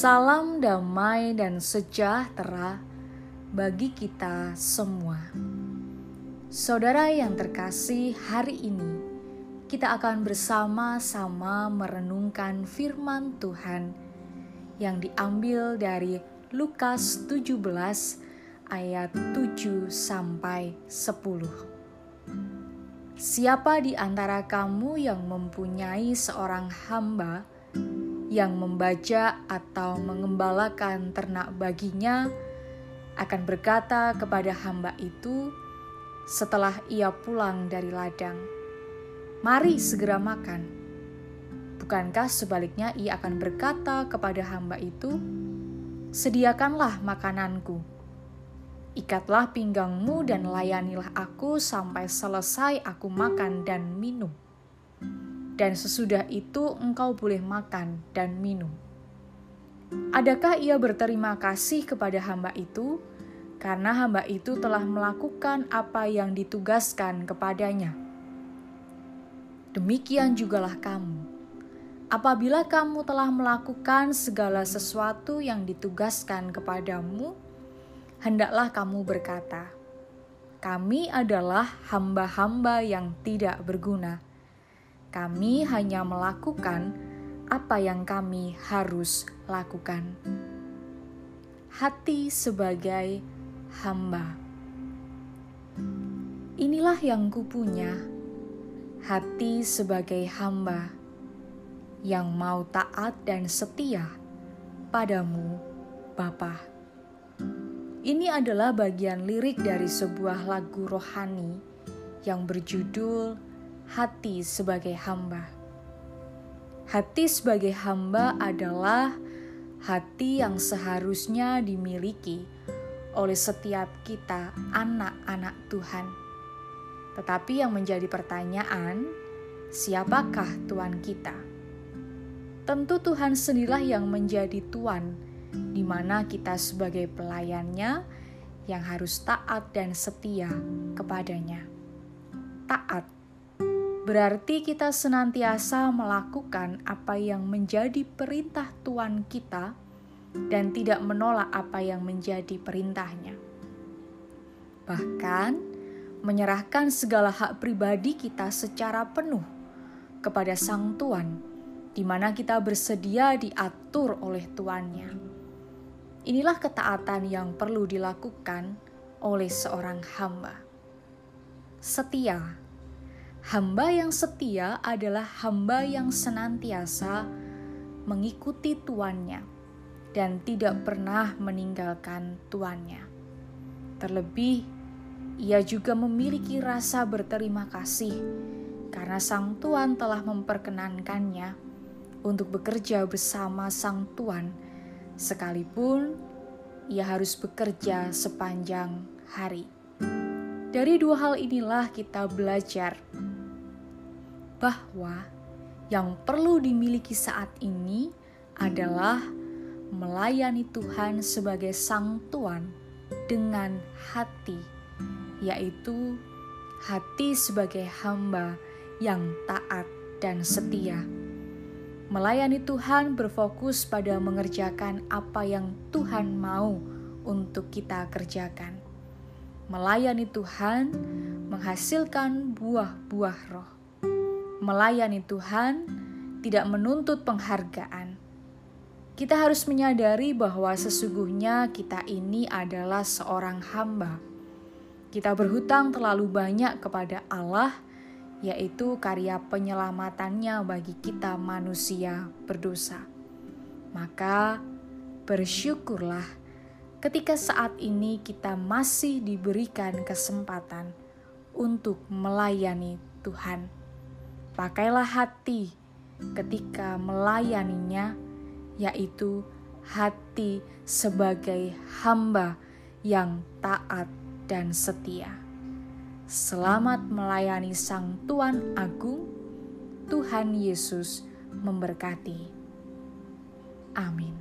Salam damai dan sejahtera bagi kita semua. Saudara yang terkasih, hari ini kita akan bersama-sama merenungkan firman Tuhan yang diambil dari Lukas 17 ayat 7 sampai 10. Siapa di antara kamu yang mempunyai seorang hamba yang membaca atau mengembalakan ternak baginya akan berkata kepada hamba itu setelah ia pulang dari ladang, "Mari segera makan." Bukankah sebaliknya ia akan berkata kepada hamba itu, "Sediakanlah makananku, ikatlah pinggangmu, dan layanilah aku sampai selesai aku makan dan minum." Dan sesudah itu engkau boleh makan dan minum. Adakah ia berterima kasih kepada hamba itu karena hamba itu telah melakukan apa yang ditugaskan kepadanya? Demikian jugalah kamu. Apabila kamu telah melakukan segala sesuatu yang ditugaskan kepadamu, hendaklah kamu berkata, "Kami adalah hamba-hamba yang tidak berguna." Kami hanya melakukan apa yang kami harus lakukan. Hati sebagai hamba. Inilah yang kupunya, hati sebagai hamba yang mau taat dan setia padamu, Bapa. Ini adalah bagian lirik dari sebuah lagu rohani yang berjudul hati sebagai hamba. Hati sebagai hamba adalah hati yang seharusnya dimiliki oleh setiap kita, anak-anak Tuhan. Tetapi yang menjadi pertanyaan, siapakah Tuhan kita? Tentu Tuhan sendirilah yang menjadi Tuhan, di mana kita sebagai pelayannya yang harus taat dan setia kepadanya. Taat Berarti kita senantiasa melakukan apa yang menjadi perintah Tuhan kita dan tidak menolak apa yang menjadi perintahnya. Bahkan, menyerahkan segala hak pribadi kita secara penuh kepada Sang Tuhan, di mana kita bersedia diatur oleh Tuannya. Inilah ketaatan yang perlu dilakukan oleh seorang hamba. Setia Hamba yang setia adalah hamba yang senantiasa mengikuti tuannya dan tidak pernah meninggalkan tuannya. Terlebih, ia juga memiliki rasa berterima kasih karena sang tuan telah memperkenankannya untuk bekerja bersama sang tuan, sekalipun ia harus bekerja sepanjang hari. Dari dua hal inilah kita belajar bahwa yang perlu dimiliki saat ini adalah melayani Tuhan sebagai Sang Tuan dengan hati, yaitu hati sebagai hamba yang taat dan setia. Melayani Tuhan berfokus pada mengerjakan apa yang Tuhan mau untuk kita kerjakan Melayani Tuhan menghasilkan buah-buah roh. Melayani Tuhan tidak menuntut penghargaan. Kita harus menyadari bahwa sesungguhnya kita ini adalah seorang hamba. Kita berhutang terlalu banyak kepada Allah, yaitu karya penyelamatannya bagi kita manusia berdosa. Maka bersyukurlah ketika saat ini kita masih diberikan kesempatan untuk melayani Tuhan. Pakailah hati ketika melayaninya, yaitu hati sebagai hamba yang taat dan setia. Selamat melayani Sang Tuan Agung, Tuhan Yesus memberkati. Amin.